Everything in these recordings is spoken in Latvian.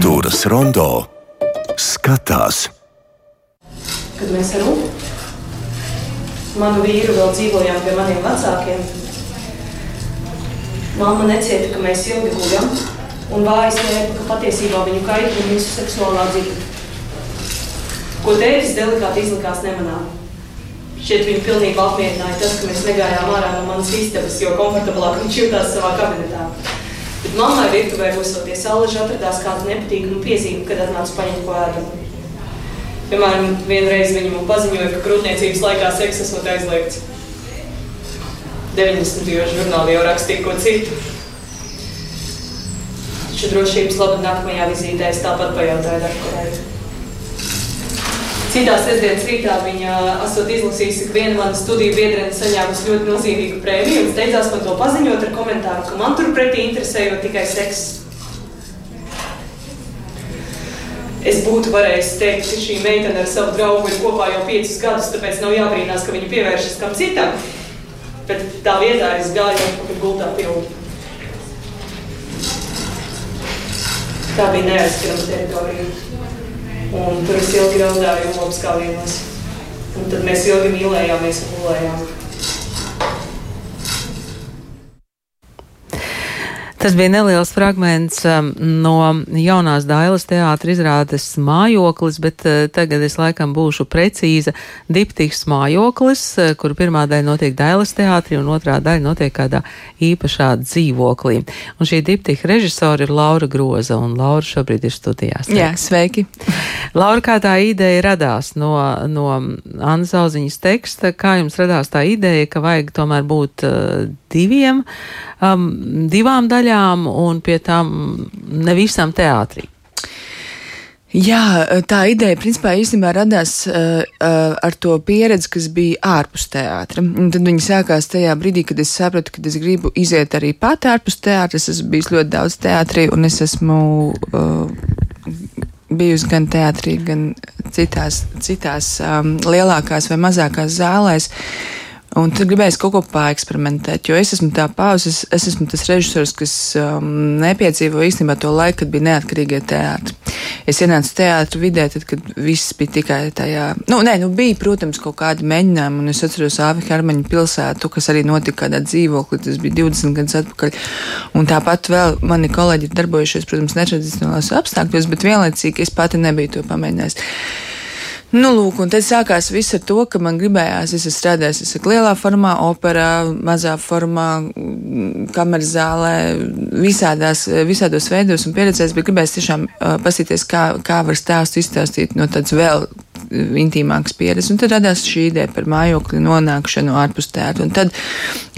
Kultūras rondo skatās. Kad mēs ar manu vīru, vēl dzīvojām pie maniem vecākiem, mamma necieta, ka mēs ilgi guļam, un vājas slēpa, ka patiesībā viņu kaitina mūsu seksuālā dzīve. Ko tētis delikāti izlikās nemanām. Šķiet, viņu pilnībā apmierināja tas, ka mēs negājām ārā no manas istabas, jo komfortablāk viņš jutās savā kabinetā. Mammai virtuvē mūsoties alaži atradās kāda nepatīkama piezīme, kad atnāca paņemt ko ēdamu. Piemēram, vienreiz viņa man paziņoja, ka krūtniecības laikā seks esot aizliegts. 90. gados žurnālā jau rakstīja ko citu. Taču drošības labā nākamajā vizītē es tāpat pajautāju Darkorai. Citā sestdienas rītā viņa esot izlasījusi, ka viena mana studiju biedrene saņēmusi ļoti nozīmīgu prēmiju un steidzās man to paziņot ar komentāru, ka man turpretī interesējot tikai seks. Es būtu varējis teikt, ka šī meitene ar savu draugu ir kopā jau piecus gadus, tāpēc nav jābrīnās, ka viņa pievēršas kam citam. Bet tā vietā es gāju atpakaļ gultā pilnu. Tā bija neaizskarama teritorija. Un tur es ilgi raudāju lopskāvienos. Un tad mēs ilgi mīlējāmies un gulējām. Tas bija neliels fragments um, no jaunās Dailas teātra izrādes mājoklis, bet uh, tagad es laikam būšu precīza. Diptīks mājoklis, uh, kur pirmā daļa notiek Dailas teātrī un otrā daļa notiek kādā īpašā dzīvoklī. Un šī diptīka režisora ir Laura Groza, un Laura šobrīd ir studijās. Jā, sveiki! Laura, kā tā ideja radās no, no Anna Zauziņas teksta, kā jums radās tā ideja, ka vajag tomēr būt uh, diviem, um, divām daļām un pie tām ne visam teātrī. Jā, tā ideja principā īstenībā radās uh, uh, ar to pieredzi, kas bija ārpus teātra. Un tad viņi sākās tajā brīdī, kad es sapratu, ka es gribu iziet arī pat ārpus teātra. Es esmu bijis ļoti daudz teātrī un es esmu uh, bijusi gan teātrī, gan citās, citās um, lielākās vai mazākās zālēs. Uh, Un tad gribēju kaut ko pāreksperimentēt, jo es esmu tā pauzes, es esmu tas režisors, kas um, nepiedzīvo īstenībā to laiku, kad bija neatkarīgie teātri. Es ienācu teātru vidē, tad, kad viss bija tikai tajā, nu, nē, nu bija, protams, kaut kādi mēģinājumi, un es atceros Āvi Hermaņu pilsētu, kas arī notika kādā dzīvoklī, tas bija 20 gadus atpakaļ. Un tāpat vēl mani kolēģi darbojušies, protams, netradicionālos apstākļos, bet vienlaicīgi es pati nebiju to pamēģinājis. Nu, lūk, un tad sākās viss ar to, ka man gribējās, es esmu strādājis, es esmu lielā formā, operā, mazā formā, kameras zālē, visādās, visādos veidos un pieredzēs, bet gribējās tiešām uh, pasīties, kā, kā var stāstu izstāstīt no tāds vēl intīmākas pieredzes. Un tad radās šī ideja par mājokļu nonākšanu ārpus teātra. Un tad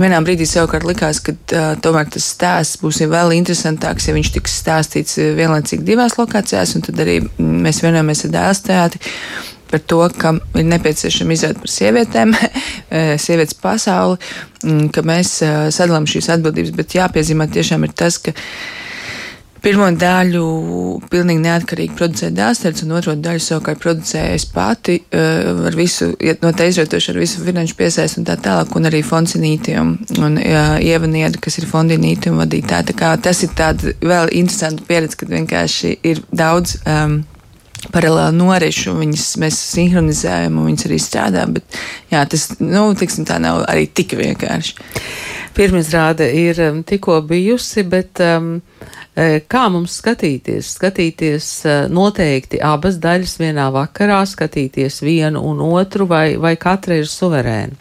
vienā brīdī savukārt likās, ka uh, tomēr tas stāsts būs vēl interesantāks, ja viņš tiks stāstīts vienlaicīgi divās lokācijās, un tad arī mēs vienojamies ar dēls teātri par to, ka ir nepieciešama izrāda par sievietēm, eh, sievietes pasauli, mm, ka mēs eh, sadalām šīs atbildības, bet jāpiezīmē tiešām ir tas, ka pirmo daļu pilnīgi neatkarīgi producēja dāsters, un otro daļu savukārt producēja es pati eh, ar visu, no tā izvietošu ar visu finanšu piesaist un tā tālāk, un arī fondsinīti un, un ievanieda, kas ir fondinīti un vadītāji. Tā kā tas ir tāda vēl interesanta pieredze, kad vienkārši ir daudz. Um, paralēli norišu, viņas mēs sinhronizējam un viņas arī strādā, bet jā, tas, nu, tiksim, tā nav arī tik vienkārši. Pirmizrāde ir um, tikko bijusi, bet um, e, kā mums skatīties? Skatīties e, noteikti abas daļas vienā vakarā, skatīties vienu un otru, vai, vai katra ir suverēna?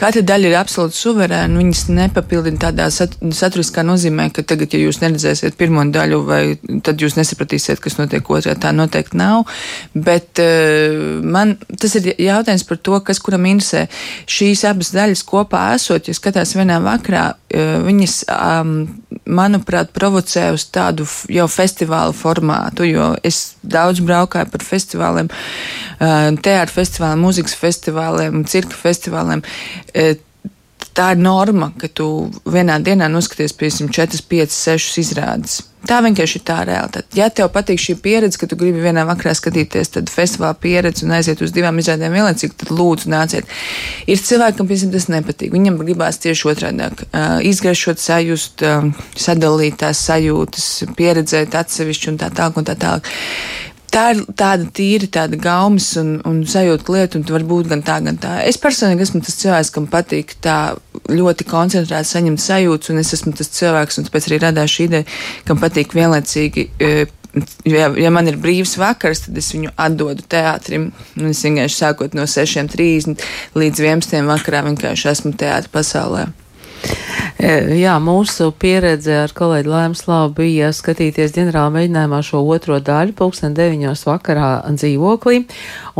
Katra daļa ir absolūti suverēna. Viņas nepapildina tādā sat saturiskā nozīmē, ka tagad, ja jūs neredzēsiet pirmo daļu, vai tad jūs nesapratīsiet, kas notiek otrā. Tā noteikti nav. Bet uh, man tas ir jautājums par to, kas kuram interesē. Šīs abas daļas kopā esot, ja skatās vienā vakarā, uh, viņas, um, manuprāt, provocē uz tādu jau festivālu formātu, jo es daudz braukāju par festivāliem, uh, teātra festivāliem, mūzikas festivāliem, cirka festivāliem. E, tā ir norma, ka tu vienā dienā noskaties, piemēram, 4, 5, 6 izrādes. Tā vienkārši ir tā realitāte. Ja tev patīk šī pieredze, ka tu gribi vienā vakarā skatīties festivāla pieredzi un aiziet uz divām izrādēm vienlaicīgi, tad lūdzu nāciet. Ir cilvēki, kam piemēram tas nepatīk. Viņam gribās tieši otrādi uh, izgaršot, sajust, uh, sadalīt tās sajūtas, pieredzēt atsevišķi un tā tālāk un tā tālāk tā ir tāda tīra, tāda gaumas un, un sajūta lieta, un var būt gan tā, gan tā. Es personīgi esmu tas cilvēks, kam patīk tā ļoti koncentrēti saņemt sajūtas, un es esmu tas cilvēks, un tāpēc arī radās šī ideja, kam patīk vienlaicīgi. E, ja, ja man ir brīvs vakars, tad es viņu atdodu teātrim. Es vienkārši sākot no 6.30 līdz 11. vakarā vienkārši esmu teātris pasaulē. E, jā, mūsu pieredze ar kolēģi Lēmslavu bija skatīties ģenerāla mēģinājumā šo otro daļu, pulksten deviņos vakarā dzīvoklī,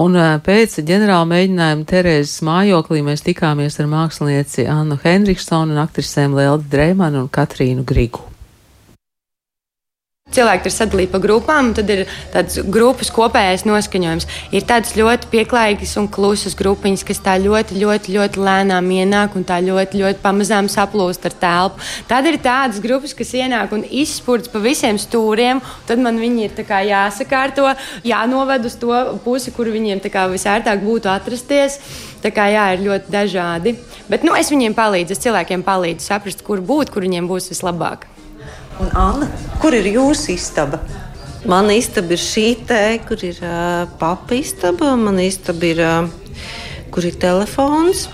un e, pēc ģenerāla mēģinājuma Terēzes mājoklī mēs tikāmies ar mākslinieci Annu Hendriksonu un aktrisēm Leldi Dreimanu un Katrīnu Grigu. Cilvēki ir sadalīti pa grupām, un tad ir tāds grupas kopējais noskaņojums. Ir tādas ļoti pieklājīgas un klusas grupiņas, kas tā ļoti, ļoti, ļoti lēnām ienāk un tā ļoti, ļoti pamazām saplūst ar telpu. Tad ir tādas grupas, kas ienāk un izspurts pa visiem stūriem, tad man viņi ir jāsakārto, jānoved uz to pusi, kur viņiem visērtāk būtu atrasties. Tā kā jā, ir ļoti dažādi. Bet nu, es viņiem palīdzu, es cilvēkiem palīdzu saprast, kur būt, kur viņiem būs vislabāk. Un Anna, kur ir jūsu istaba? Mana istaba ir šī te, kur ir uh, papa istaba, mana istaba ir, uh, kur ir telefons.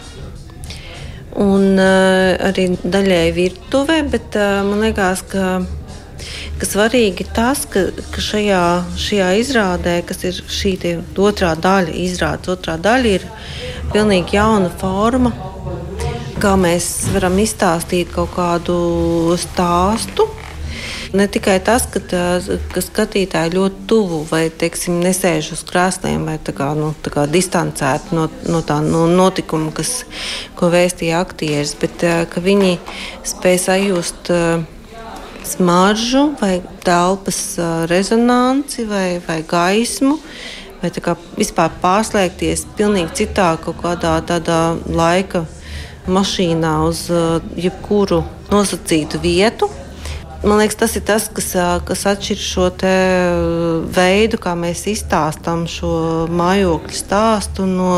Un uh, arī daļēji virtuvē, bet uh, man liekas, ka, ka svarīgi tas, ka, ka šajā, šajā izrādē, kas ir šī otrā daļa, izrādes otrā daļa, ir pilnīgi jauna forma. Kā mēs varam izstāstīt kaut kādu stāstu, Ne tikai tas, ka, tā, ka skatītāji ļoti tuvu vai teiksim, nesēž uz krāsniem vai tā kā, nu, tā kā distancēti no, no tā no notikuma, kas, ko vēstīja aktieris, bet ka viņi spēj sajust smaržu vai telpas rezonanci vai, vai gaismu. Vai kā vispār pārslēgties pilnīgi citā kaut kādā tādā laika mašīnā uz jebkuru nosacītu vietu, Man liekas, tas ir tas, kas, kas atšķir šo veidu, kā mēs izstāstām šo mājokļu stāstu no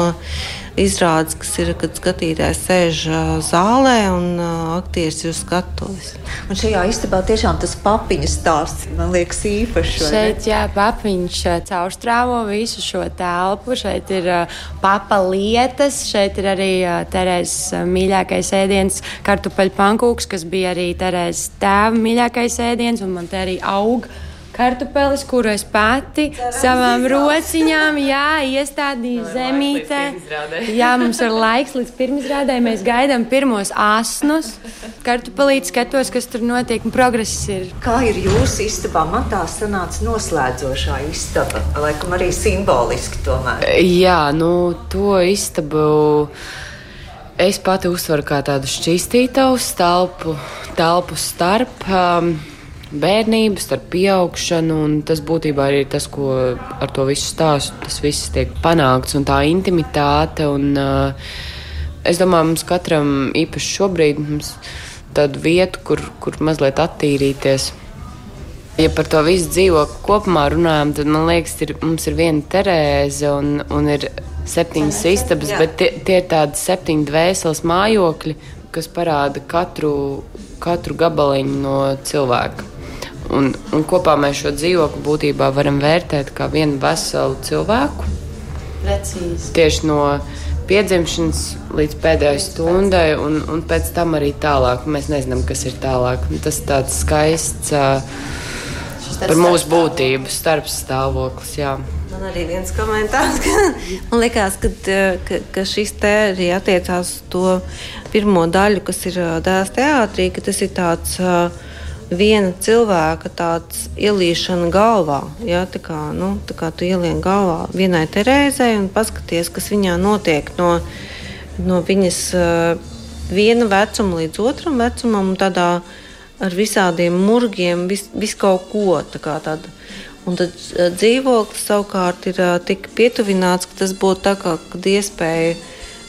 izrādes, kas ir, kad skatītājs sēž zālē un aktieris ir skatuves. Un šajā istabā tiešām tas papiņas stāsts man liekas īpašs. Šeit, jā, papiņš caurstrāvo visu šo telpu. Šeit ir papa lietas, šeit ir arī Terēzes mīļākais ēdiens, kartupeļu pankūks, kas bija arī Terēzes tēva mīļākais ēdiens, un man te arī aug kartupeles, kuru es pati Cerams, savām rociņām jā, iestādīju zemītē. Jā, mums ir laiks līdz pirmizrādē. Mēs gaidām pirmos asnus. Kartupelīti skatos, kas tur notiek, un progress ir. Kā ir jūsu istabā? Man tā sanāca noslēdzošā istaba, laikam arī simboliski tomēr. Jā, nu to istabu. Es pati uztveru kā tādu šķīstītavu telpu, telpu starp um, bērnību, starp pieaugšanu, tas būtībā ir tas, ko ar to visu stāstu, tas viss tiek panākts, un tā intimitāte, un uh, es domāju, mums katram īpaši šobrīd mums tādu vietu, kur, kur mazliet attīrīties. Ja par to visu dzīvo kopumā runājam, tad man liekas, ir, mums ir viena Terēze un, un ir septiņas istabas, bet tie, tie ir tādi septiņi dvēseles mājokļi, kas parāda katru, katru gabaliņu no cilvēka. Un, un kopā mēs šo dzīvokli būtībā varam vērtēt kā vienu veselu cilvēku. Precīzi. Tieši no piedzimšanas līdz pēdējai stundai, un, un pēc tam arī tālāk. Mēs nezinām, kas ir tālāk. Tas ir tāds skaists par mūsu būtību starpstāvoklis. Jā. Man arī viens komentārs, ka man liekas, ka, ka, ka šis te arī attiecās uz to pirmo daļu, kas ir dēls teātrī, ka tas ir tāds. Uh, viena cilvēka tāds ielīšana galvā. Ja, tā kā, nu, tā kā tu ielien galvā vienai Terēzai un paskaties, kas viņā notiek no, no viņas uh, viena vecuma līdz otram vecumam, tādā ar visādiem murgiem, vis, vis kaut ko tādu. Un tad dzīvoklis savukārt ir uh, tik pietuvināts, ka tas būtu tā kā iespēja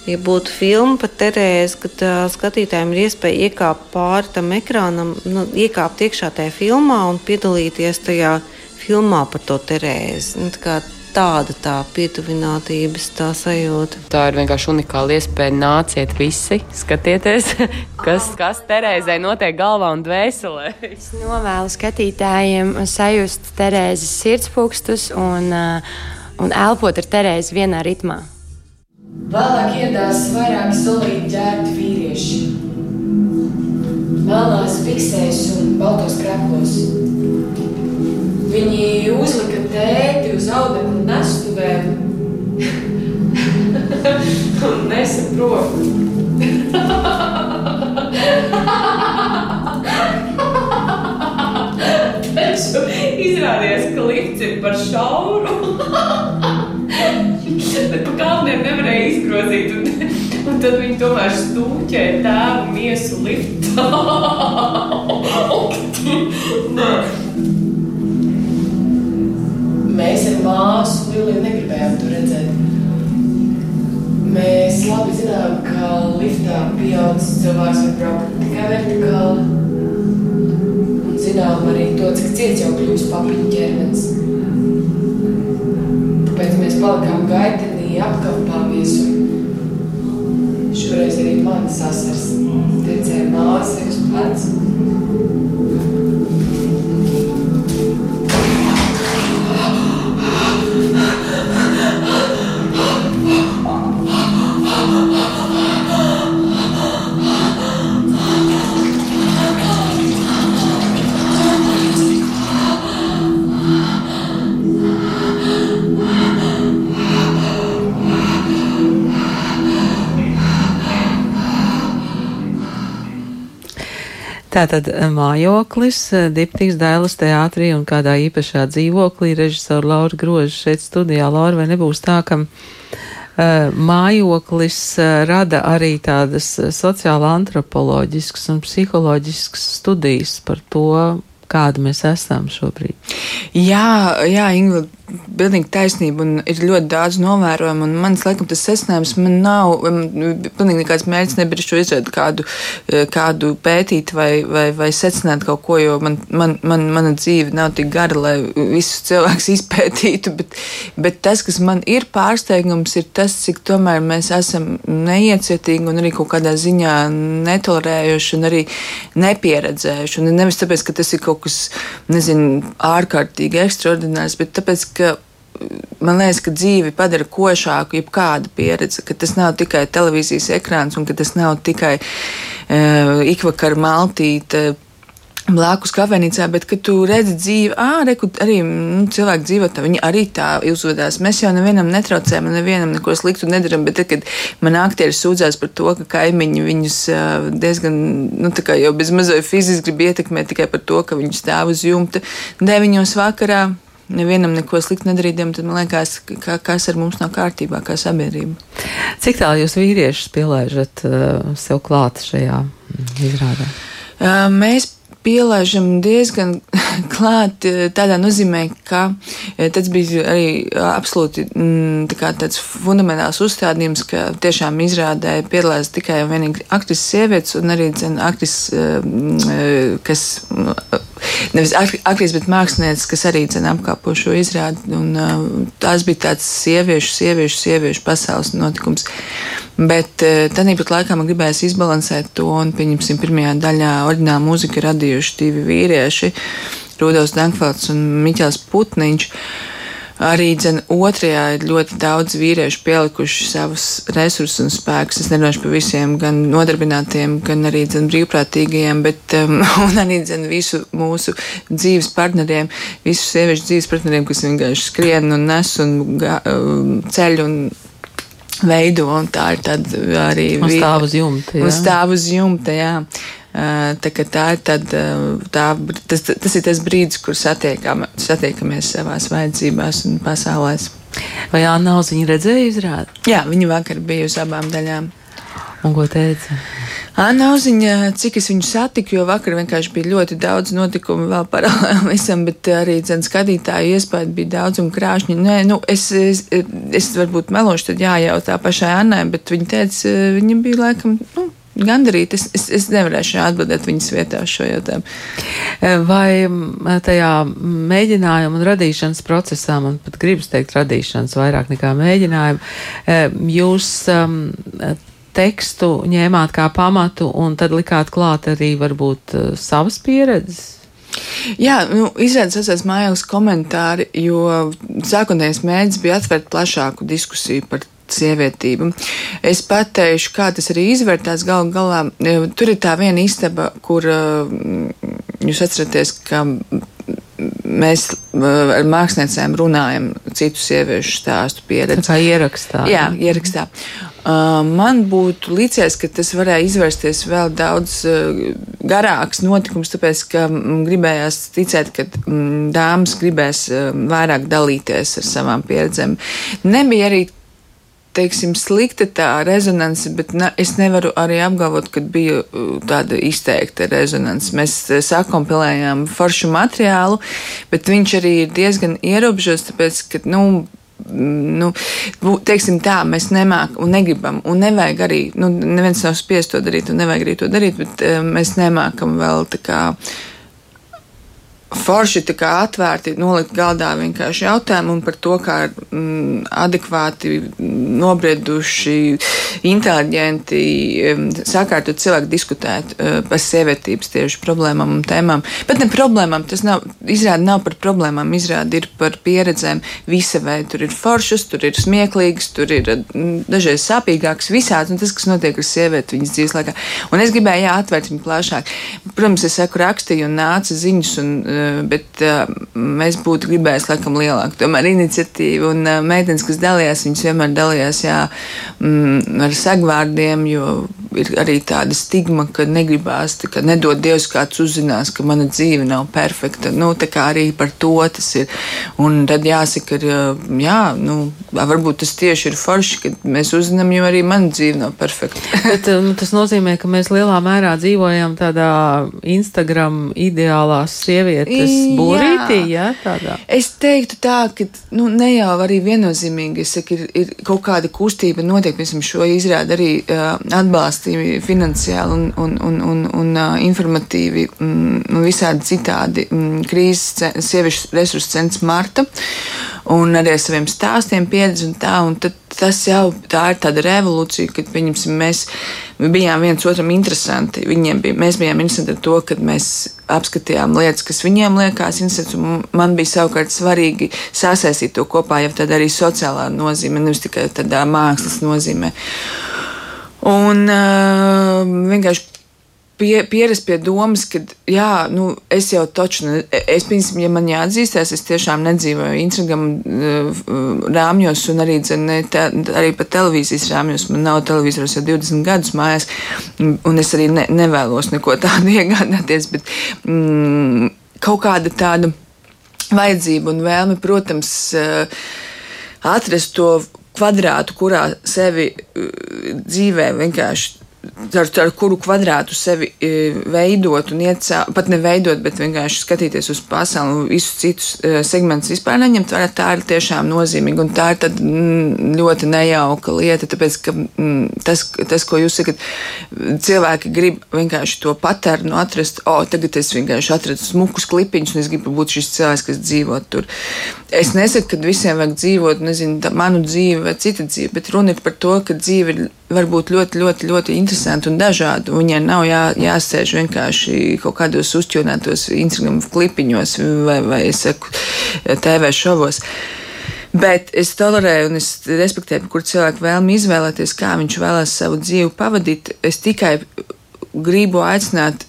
ja būtu filma par Terēzi, kad uh, skatītājiem ir iespēja iekāpt pāri tam ekrānam, nu, iekāpt iekšā tajā filmā un piedalīties tajā filmā par to Terēzi. Nu, tā tāda tā pietuvinātības tā sajūta. Tā ir vienkārši unikāla iespēja. Nāciet visi, skatieties, kas, kas Terēzai notiek galvā un dvēselē. Es novēlu skatītājiem sajust Terēzes sirdspūkstus un, un elpot ar Terēzi vienā ritmā. Vēlāk ieradās vairāki solīti ģērbti vīrieši. Melnās biksēs un baltos krāklos. Viņi uzlika tēti uz audekla nestuvēm un nesaprotu. Taču izrādījās, ka lifts ir par šauru. Bet pa kalniem nevarēja izgrozīt. Un, un tad viņi tomēr stūķēja tēvu miesu liftā. Mēs ar māsu Liliju negribējām to redzēt. Mēs labi zinām, ka liftā pieaugušas cilvēks var braukt tikai vertikāli. Un zinām arī to, cik ciets jau kļūst papiņu ķermenis. Tāpēc mēs palikām gaitenī, apkopāmies. Šoreiz arī manas asars tiecēja māsai uz pleca. Tātad mājoklis, diptīgs Dailas teātrī un kādā īpašā dzīvoklī režisora Laura Groža šeit studijā. Laura, vai nebūs tā, ka uh, mājoklis rada arī tādas sociāla antropoloģiskas un psiholoģiskas studijas par to, kāda mēs esam šobrīd? Jā, jā Ingla, pilnīgi taisnība, un ir ļoti daudz novērojumu. Mans, laikam, tas secinājums man nav, pilnīgi nekāds mērķis nebija šo izrādi kādu, e, kādu pētīt vai, vai, vai secināt kaut ko, jo man, man, man, mana dzīve nav tik gara, lai visus cilvēkus izpētītu, bet, bet tas, kas man ir pārsteigums, ir tas, cik tomēr mēs esam neiecietīgi un arī kaut kādā ziņā netolerējuši un arī nepieredzējuši. Un nevis tāpēc, ka tas ir kaut kas, nezinu, ārkārtīgi ekstraordinārs, bet tāpēc, ka man liekas, ka dzīvi padara košāku, jebkāda pieredze, ka tas nav tikai televīzijas ekrāns un ka tas nav tikai uh, ikvakar maltīte. Blakus kafejnīcā, bet, kad tu redzi dzīvi, reku, arī nu, cilvēki dzīvo tā, viņi arī tā uzvedās. Mēs jau nevienam netraucējam, nevienam neko sliktu nedaram, bet, tad, kad man aktieri sūdzās par to, ka kaimiņi viņus diezgan, nu, tā kā jau bez mazai fiziski grib ietekmēt tikai par to, ka viņi stāv uz jumta deviņos vakarā, nevienam neko sliktu nedarītiem, tad man liekas, ka kas ar mums nav kārtībā, kā sabiedrība. Cik tālu jūs vīriešus pielaižat uh, sev klāt šajā izrādē? Uh, mēs pielaižam diezgan klāt tādā nozīmē, ka tas bija arī absolūti mm, tā tāds fundamentāls uzstādījums, ka tiešām izrādē piedalās tikai un vienīgi aktrises sievietes un arī dzen, aktrises, kas nevis aktris, bet mākslinieks, kas arī cena apkāpo šo izrādi. Un, uh, tās bija tāds sieviešu, sieviešu, sieviešu pasaules notikums. Bet uh, tādā pat laikā man gribējās izbalansēt to, un, pieņemsim, pirmajā daļā oriģināla mūzika radījuši divi vīrieši, Rudolfs Dankfelds un Miķels Putniņš. Uh, Arī dzen, otrajā ir ļoti daudz vīriešu pielikuši savus resursus un spēkus. Es nerunāšu par visiem, gan nodarbinātiem, gan arī dzen, brīvprātīgajiem, bet um, arī dzen, visu mūsu dzīves partneriem, visu sieviešu dzīves partneriem, kas vienkārši skrien un nes un ga, um, ceļ un veido, un tā ir arī. Un stāv uz jumta. Jā. Un stāv uz jumta, jā. Tā, tā ir tad, tā, tas, tas ir tas brīdis, kur satiekam, satiekamies savās vajadzībās un pasaulēs. Vai Anna Uziņa redzēja izrādi? Jā, viņa vakar bija uz abām daļām. Un ko teica? Anna Uziņa, cik es viņu satiku, jo vakar vienkārši bija ļoti daudz notikumu vēl paralēli visam, bet arī dzen, skatītāju iespēja bija daudz un krāšņi. Nē, nu, es, es, es varbūt melošu, tad jājautā pašai Annai, bet viņa teica, viņa bija laikam, nu, gandarīt. Es, es, es nevarēšu atbildēt viņas vietā šo jautājumu. Vai tajā mēģinājuma un radīšanas procesā, man pat gribas teikt, radīšanas vairāk nekā mēģinājuma, jūs tekstu ņēmāt kā pamatu un tad likāt klāt arī varbūt savas pieredzes? Jā, nu, izrādās esas mājās komentāri, jo sākotnējais mēģinājums bija atvērt plašāku diskusiju par sievietību. Es pateikšu, kā tas arī izvērtās galu galā. E, tur ir tā viena istaba, kur e, jūs atceraties, ka mēs e, ar māksliniecēm runājam citu sieviešu stāstu pieredzi. Tā kā ierakstā. Jā, ierakstā. Man būtu licies, ka tas varēja izvērsties vēl daudz garāks notikums, tāpēc, ka gribējās ticēt, ka dāmas gribēs vairāk dalīties ar savām pieredzēm. Nebija arī teiksim, slikta tā rezonance, bet ne, es nevaru arī apgalvot, ka bija tāda izteikta rezonance. Mēs uh, sakompilējām foršu materiālu, bet viņš arī ir diezgan ierobežots, tāpēc, ka, nu, nu, teiksim tā, mēs nemākam un negribam, un nevajag arī, nu, neviens nav spiests to darīt, un nevajag arī to darīt, bet uh, mēs nemākam vēl tā kā forši atvērti nolikt galdā vienkārši jautājumu par to, kā mm, adekvāti nobrieduši, inteliģenti, sakārtot cilvēku diskutēt uh, par sievietības tieši problēmām un tēmām. Bet ne problēmām, tas nav, izrāda nav par problēmām, izrāda ir par pieredzēm visa veida. Tur ir foršas, tur ir smieklīgas, tur ir mm, dažreiz sāpīgākas, visāds, un tas, kas notiek ar sievieti viņas dzīves laikā. Un es gribēju, jā, atvērt viņu plašāk. Protams, es saku rakstīju un nāca ziņas un Eh, bet uh, mēs būtu gribējuši laikam lielāku tomēr iniciatīvu. Un uh, meitenes, kas dalījās, viņas vienmēr dalījās jā, mm, ar sagvārdiem, jo ir arī tāda stigma, ka negribās, ka nedod Dievs kāds uzzinās, ka mana dzīve nav perfekta. Nu, tā kā arī par to tas ir. Un tad jāsaka, ka, jā, nu, varbūt tas tieši ir forši, ka mēs uzzinām, jo arī mana dzīve nav perfekta. Bet nu, tas nozīmē, ka mēs lielā mērā dzīvojam tādā Instagram ideālās sievietes būrītī, jā, tādā. Es teiktu tā, ka, nu, ne jau arī viennozīmīgi, es saku, ir, ir kaut kāda kustība notiek, piemēram, šo izrādi arī uh, atbalsta atbalstīja finansiāli un, un, un, un, un uh, informatīvi un visādi citādi krīzes sieviešu resursu centrs Marta un arī ar saviem stāstiem pieredzi un tā, un tad tas jau tā ir tāda revolūcija, kad, pieņemsim, mēs bijām viens otram interesanti. Viņiem bija, mēs bijām interesanti ar to, ka mēs apskatījām lietas, kas viņiem liekas interesantas, un man bija savukārt svarīgi sasaistīt to kopā, jau tādā arī sociālā nozīmē, nevis tikai tādā mākslas nozīmē. Un uh, vienkārši pie, pierast pie domas, ka, jā, nu, es jau taču, es, piemēram, ja man jāatzīstās, es tiešām nedzīvoju Instagram uh, rāmjos un arī, ne, tā, arī pa televīzijas rāmjos. Man nav televizors jau 20 gadus mājās, un es arī ne, nevēlos neko tādu iegādāties, bet mm, kaut kāda tāda vajadzība un vēlme, protams, uh, atrast to kvadrātu, kurā sevi uh, dzīvē vienkārši ar, ar kuru kvadrātu sevi e, veidot un cauri, pat neveidot, bet vienkārši skatīties uz pasauli un visus citus e, segmentus vispār neņemt vērā, tā ir tiešām nozīmīga. Un tā ir tad, mm, ļoti nejauka lieta, tāpēc, ka mm, tas, tas, ko jūs sakat, cilvēki grib vienkārši to paternu atrast, o, tagad es vienkārši atradu smukus klipiņus un es gribu būt šis cilvēks, kas dzīvo tur. Es nesaku, ka visiem vajag dzīvot, nezinu, tā, manu dzīvi vai citu dzīvi, bet runa ir par to, ka dzīve ir varbūt ļoti, ļoti, ļoti interesanti un dažādi. Viņai nav jā, jāsēž vienkārši kaut kādos uzķūnētos Instagram klipiņos vai, vai es saku, TV šovos. Bet es tolerēju un es respektēju, kur cilvēku vēlmi izvēlēties, kā viņš vēlās savu dzīvi pavadīt. Es tikai gribu aicināt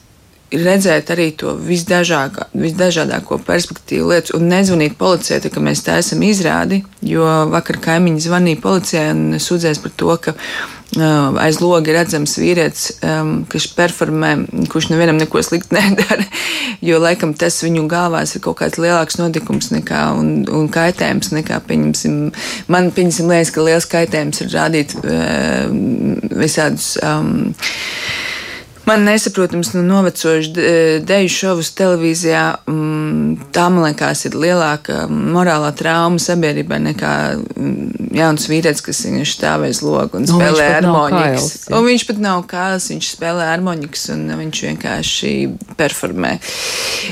redzēt arī to visdažākā, visdažādāko perspektīvu lietas un nezvanīt policijai, tā, ka mēs tā esam izrādi, jo vakar kaimiņi zvanīja policijai un sūdzēs par to, ka Uh, aiz loga redzams vīrietis, um, kurš performē, kurš nevienam neko sliktu nedara, jo laikam tas viņu galvās ir kaut kāds lielāks notikums nekā un, un kaitējums nekā, pieņemsim, man, pieņemsim, liekas, ka liels kaitējums ir rādīt uh, visādus. Um, Man nesaprotams, nu, novecojuši deju šovus televīzijā, mm, tā man liekas, ir lielāka morālā trauma sabiedrībai nekā mm, jauns vīrietis, kas vienkārši stāv aiz logu un nu, spēlē harmonikas. Un viņš pat nav kāls, viņš spēlē harmonikas un viņš vienkārši performē.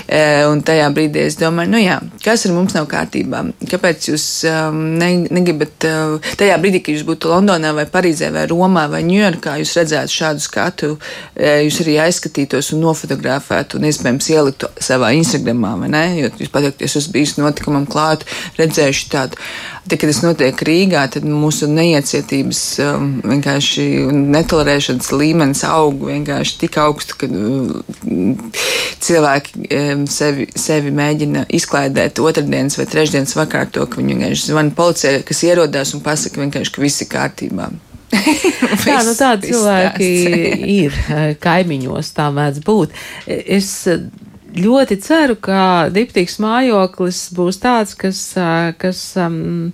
E, un tajā brīdī es domāju, nu jā, kas ar mums nav kārtībā? Kāpēc jūs um, ne, negribat, uh, tajā brīdī, kad jūs būtu Londonā vai Parīzē vai Romā vai Ņujorkā, jūs redzētu šādu skatu? E, jūs arī aizskatītos un nofotografētu un iespējams ieliktu savā Instagramā, vai ne? Jo jūs pateikt, es bijis notikumam klāt, redzējuši tādu. Tad, kad tas notiek Rīgā, tad mūsu neiecietības um, vienkārši netolerēšanas līmenis aug vienkārši tik augstu, ka um, cilvēki sevi, sevi mēģina izklaidēt otrdienas vai trešdienas vakarā to, ka viņi vienkārši zvana policijai, kas ierodās un pasaka vienkārši, ka viss ir kārtībā. Jā, nu tādi cilvēki ir eh, kaimiņos, tā mēdz būt. Es ļoti ceru, ka diptīgs mājoklis būs tāds, kas, kas um,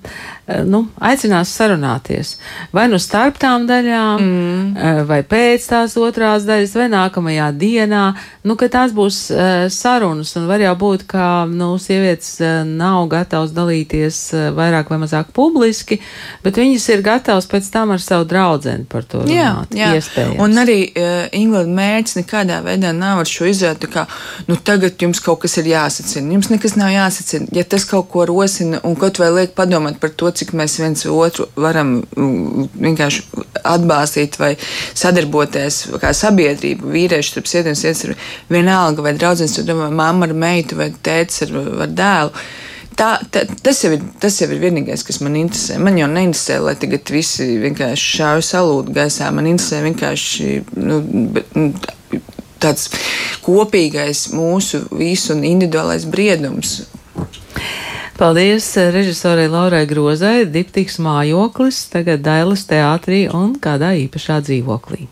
nu, aicinās sarunāties. Vai nu starp tām daļām, mm. vai pēc tās otrās daļas, vai nākamajā dienā, nu, ka tās būs uh, sarunas, un var jau būt, ka, nu, sievietes nav gatavs dalīties vairāk vai mazāk publiski, bet viņas ir gatavs pēc tam ar savu draudzeni par to runāt. Jā, jā. Iespējams. Un arī uh, Inglada mērķis nekādā veidā nav ar šo izrādi, kā, nu, tagad jums kaut kas ir jāsacina. Jums nekas nav jāsacina. Ja tas kaut ko rosina un kaut vai liek padomāt par to, cik mēs viens otru varam mm, vienkārši atbalstīt vai sadarboties kā sabiedrība, vīrieši starp sievietēm, sievietes, vienalga vai draudzenes, vai mamma ar meitu vai tēts ar, ar dēlu. Tā, tā, tas, jau ir, tas jau ir vienīgais, kas man interesē. Man jau neinteresē, lai tagad visi vienkārši šāvi salūtu gaisā. Man interesē vienkārši nu, nu tāds kopīgais mūsu visu un individuālais briedums. Paldies režisorai Laurai Grozai, diptīgs mājoklis, tagad Dailas teātrī un kādā īpašā dzīvoklī.